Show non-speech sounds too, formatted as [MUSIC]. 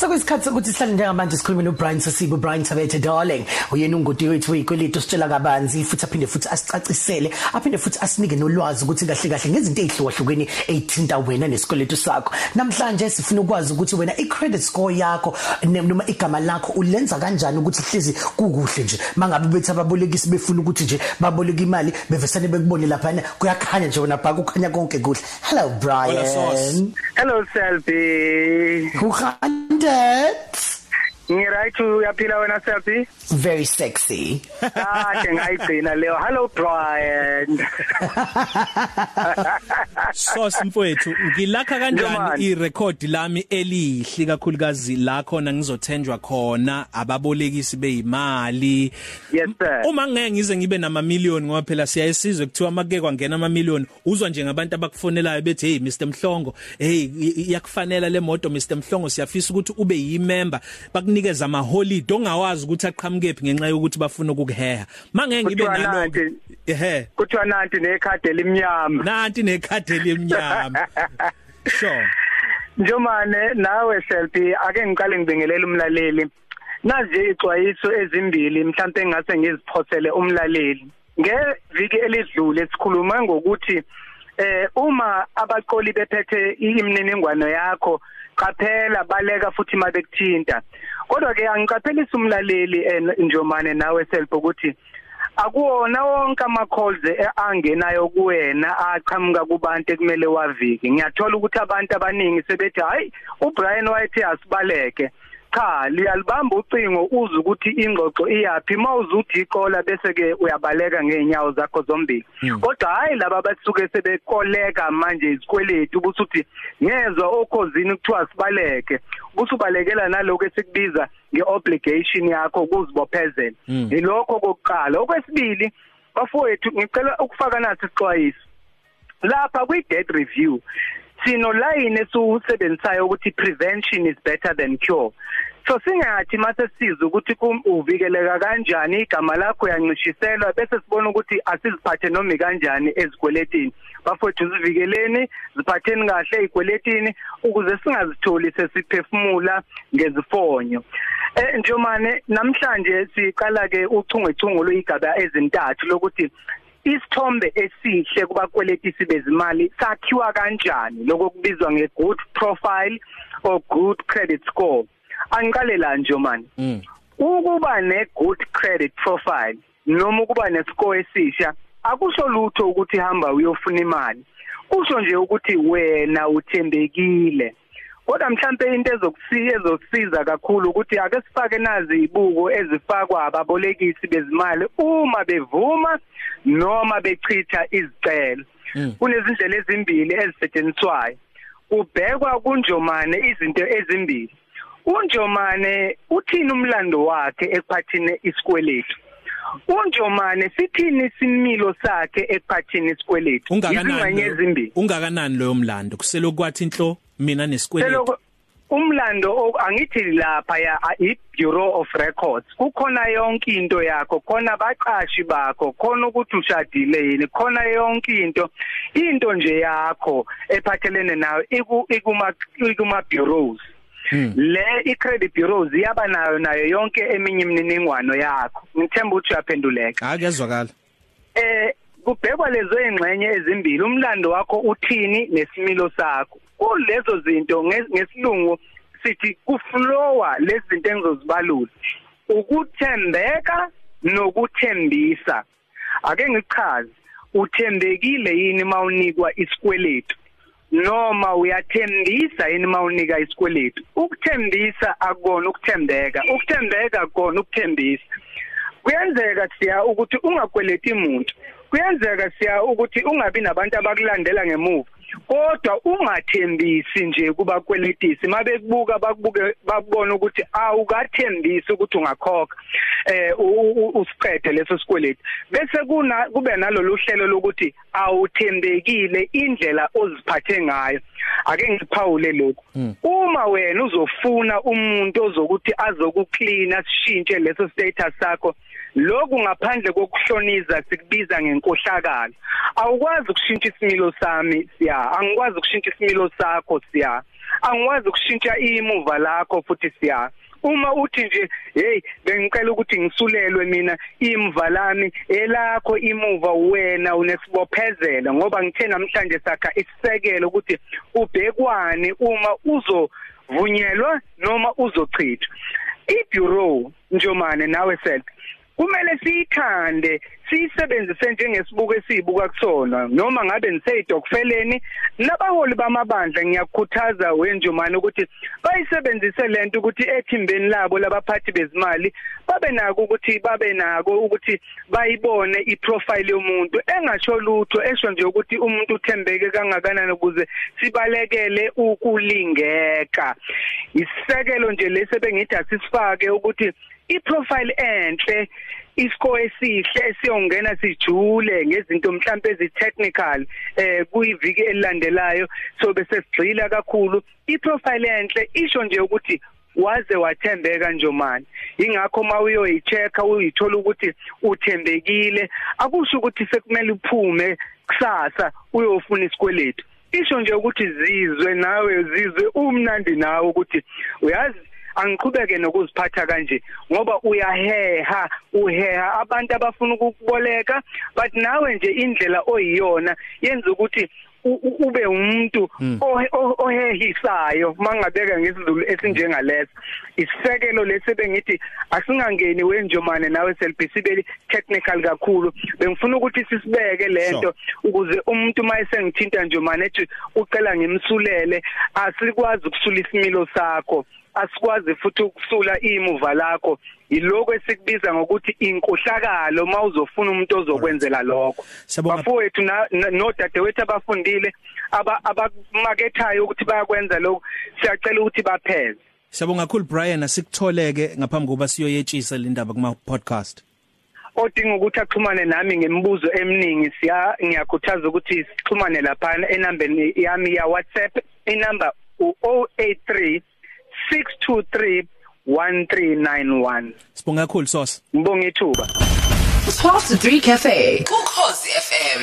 Sekwesikhathi sokuthi sihlale njengamanje sikhulume no Brian Sasibu Brian Thabethe darling. Uyena ungudi wethu weyikweletu sitshela kabanzi futhi aphinde futhi asicacisele, aphinde futhi asinike nolwazi ukuthi kahle kahle ngezinto ezihlukahlukene ezithinta wena nesikweletu sakho. Namhlanje sifuna ukwazi ukuthi wena i-credit score yakho noma igama lakho ulenza kanjani ukuthi hlezi kukuhle nje. Mangabe bethi ababolekisi befuna ukuthi nje baboleka imali bevesane bekubone lapha kuyakhanya nje wena bhaka ukhanya konke kuhle. Hello Brian. Hello Selby. Uhandet. Ngiright uyaphila wena Selby? Very sexy. Ah, ngayigcina leyo. Hello Brian. so simfowethu ngilakha kanjani irecord lami elihle kakhulukazi la khona ngizothenjwa khona ababolekisi beimali Yes sir. uma ngeke ngize ngibe nama million ngoba phela siyayisizwe kuthiwa make kwangena ama million uzwa nje ngabantu abakufonelayo bethi hey Mr Mhlongo hey iyakufanele le moto Mr Mhlongo siyafisa ukuthi ube yimember bakunikeza ama holiday ongawazi ukuthi aqhamukephi ngenxa yokuthi bafuna ukukuheha. Mangeke ngibe naloko ehe. kuthiwa nanti nekhadi elimnyama. Nanti nekhadi elimnyama. [LAUGHS] Sure. Njomane nawe Selby ake ngiqale ngibingelele umlaleli. Nazi ixwayiso ezimbili mhlawumbe engase ngiziphothele umlaleli. Ngeviki elidlule sikhuluma ngokuthi eh uma abaqoli bephethe imininingwane yakho qaphela baleka futhi mabekuthinta kodwa ke angiqaphelisa umlaleli njomane nawe self ukuthi akuwona wonke ama calls angenayo kuwena aqhamuka kubantu ekumele wavike. Ngiyathola ukuthi abantu abaningi sebethi hayi uBrian wayethi asibaleke. Cha liyalibamba ucingo uze ukuthi ingxoxo iyapi mawuzuthi iqola bese ke uyabaleka ngeenyawo zakho zombili. Kodwa hayi laba basuke sebekoleka manje izikweletu ubusuthi ngezwe okhozini kuthiwa sibaleke. Ubusubalekela naloko esikubiza ngeobligation yakho kuzibophezela. Yilokho kokuqala. Okwesibili bafowethu ngicela ukufaka nathi isixwayiso. Lapha kwi debt review sino line esiwusebenzisayo ukuthi prevention is better than cure. So singathi mase siza ukuthi uvikeleka kanjani igama lakho yancishiselwa bese sibona ukuthi asiziphathe noma kanjani ezikweletini. Bafowethu zivikeleni ziphatheni kahle ezikweletini ukuze singazitholi sesiphefumula ngezifonyo. Eh njomane namhlanje siqala ke uchungechungu loyigaba ezintathu lokuthi isithombe esihle kubakweletisi bezimali sakhiwa kanjani lokubizwa ngegood profile or good credit score. Angiqale la nje manje ukuba negood credit profile noma ukuba nescore esisha akusho lutho ukuthi hamba uyofuna imali. Kusho nje ukuthi wena uthembekile. Kodwa mhlambe into ezokusiza ezokusiza kakhulu ukuthi ake sifake nazi ibuko ezifakwa ababolekisi bezimali uma bevuma noma bechitha izicelo. Kunezindlela ezimbili ezisetshenziswayo. Kubhekwa kunjomane izinto ezimbili. Unjomane uthini umlando wakhe ekuphathini isikweletu? Unjomane sithini isimilo sakhe ekuphathini isikweletu? Izingxenye ezimbili ungakanani loyo mlando? Kuselokwathi inhlo mina nesikweletu. Umlando angithi lapha ya i-Bureau of Records. Kukhona yonke into yakho khona abaqashi bakho khona ukuthi ushadile yini khona yonke into. Into nje yakho ephathelene nayo ikuma ikuma bureaus le i-credit bureaus iyaba nayo nayo yonke eminye imininingwano yakho. Ngithemba ukuthi uyaphenduleka. Akuyezwakala eh kubhekwa lezo ingxenye ezimbili umlando wakho uthini nesimilo sakho? Kulezo zinto ngesilungu sithi kuflowa lezi zinto engizozibalula. Ukuthembeka nokuthembisa. Ake ngichaze uthembekile yini mawunikwa isikweletu? Noma uyathembisa yini mawunika isikweletu? Ukuthembisa akona ukuthembeka ukuthembeka kona ukuthembisa. Kuyenzeka siya ukuthi ungakweleti umuntu kuyenzeka siya ukuthi ungabi nabantu abakulandela ngemuva. Kodwa ungathembisi nje kubakweletisi mabekubuka bakubuke babone ukuthi awukathembisi ukuthi ungakhokha eh usiqede leso sikweletu bese kuna kube nalolu hlelo lokuthi awuthembekile indlela oziphathe ngayo. Ake ngiphawule lokho uma wena uzofuna umuntu ozokuthi azokucleana sishintshe leso status sakho lokhu ngaphandle kokuhloniza sikubiza ngenkohlakalo. Awukwazi ukushintsha isimilo sami siya. Angikwazi ukushintsha isimilo sakho siya. Angikwazi ukushintsha imuva lakho futhi siya. Uma uthi nje hey bengicela ukuthi ngisulelwe mina imva lami elakho imuva wena unesibophezelo ngoba ngithe namhlanje sakha isisekelo ukuthi ubhekwane uma uzovunyelwa noma uzochithwa. Ibureau njomane nawe self kumele siyithande. Siyisebenzise njengesibuko esibuka kusona noma ngabe niseyidokfeleni nabaholi bamabandla ngiyakukhuthaza wenjumane ukuthi bayisebenzise lento ukuthi ethimbeni labo labaphathi bezimali babe nako ukuthi babe nako ukuthi bayibone iprofile yomuntu engasho lutho esho nje ukuthi umuntu uthembeke kangakanani ukuze sibalekele ukulingeka. Isisekelo nje lesi bengithi asisifake ukuthi iprofile enhle iscore esihle esiyongena sijule ngezinto mhlambe ezitechnical eh kuyiviki elilandelayo. So bese sigxila kakhulu. Iprofile enhle isho nje ukuthi waze wathembeka njomani ingakho mawuyoyichecka uyithola ukuthi uthembekile. Akusho ukuthi sekumele uphume kusasa uyofuna isikweletu. Isho nje ukuthi zizwe nawe zizwe umnandi nawe ukuthi uyazi angiqhubeke nokuziphatha kanje ngoba uyaheha uheha. Abantu abafuna ukukuboleka but nawe nje indlela oyiyona yenza ukuthi ube umuntu hmm. ohehisayo mangabeka ngesizulu esinjengaleso isisekelo lesi bengithi asingangeni wenjomane nawe self sibe technical kakhulu. Bengifuna ukuthi sisibeke lento ukuze umuntu mayesengithinta njomane ethi ucela ngimsulele asikwazi ukusula isimilo sakho. Asikwazi futhi ukusula imuva lakho. Yiloko esikubiza ngokuthi inkohlakalo mawuzofuna umuntu ozokwenzela lokho. Bafowethu nodadewethu abafundile abamakethayo ukuthi bayakwenza lokho siyacela ukuthi bapheze Siyabonga kakhulu Brian. Asikutholeke ngaphambi kokuba siyoyetshisa le ndaba kuma podcast odinga ukuthi axhumane nami ngemibuzo eminingi. Siya ngiyakhuthaza ukuthi sixhumane lapha enambeni yami ya WhatsApp inamba u083 623 1391 Sibonga kakhulu sos Ngibonga ithuba. 12 to 3 cafe. Ukhozi FM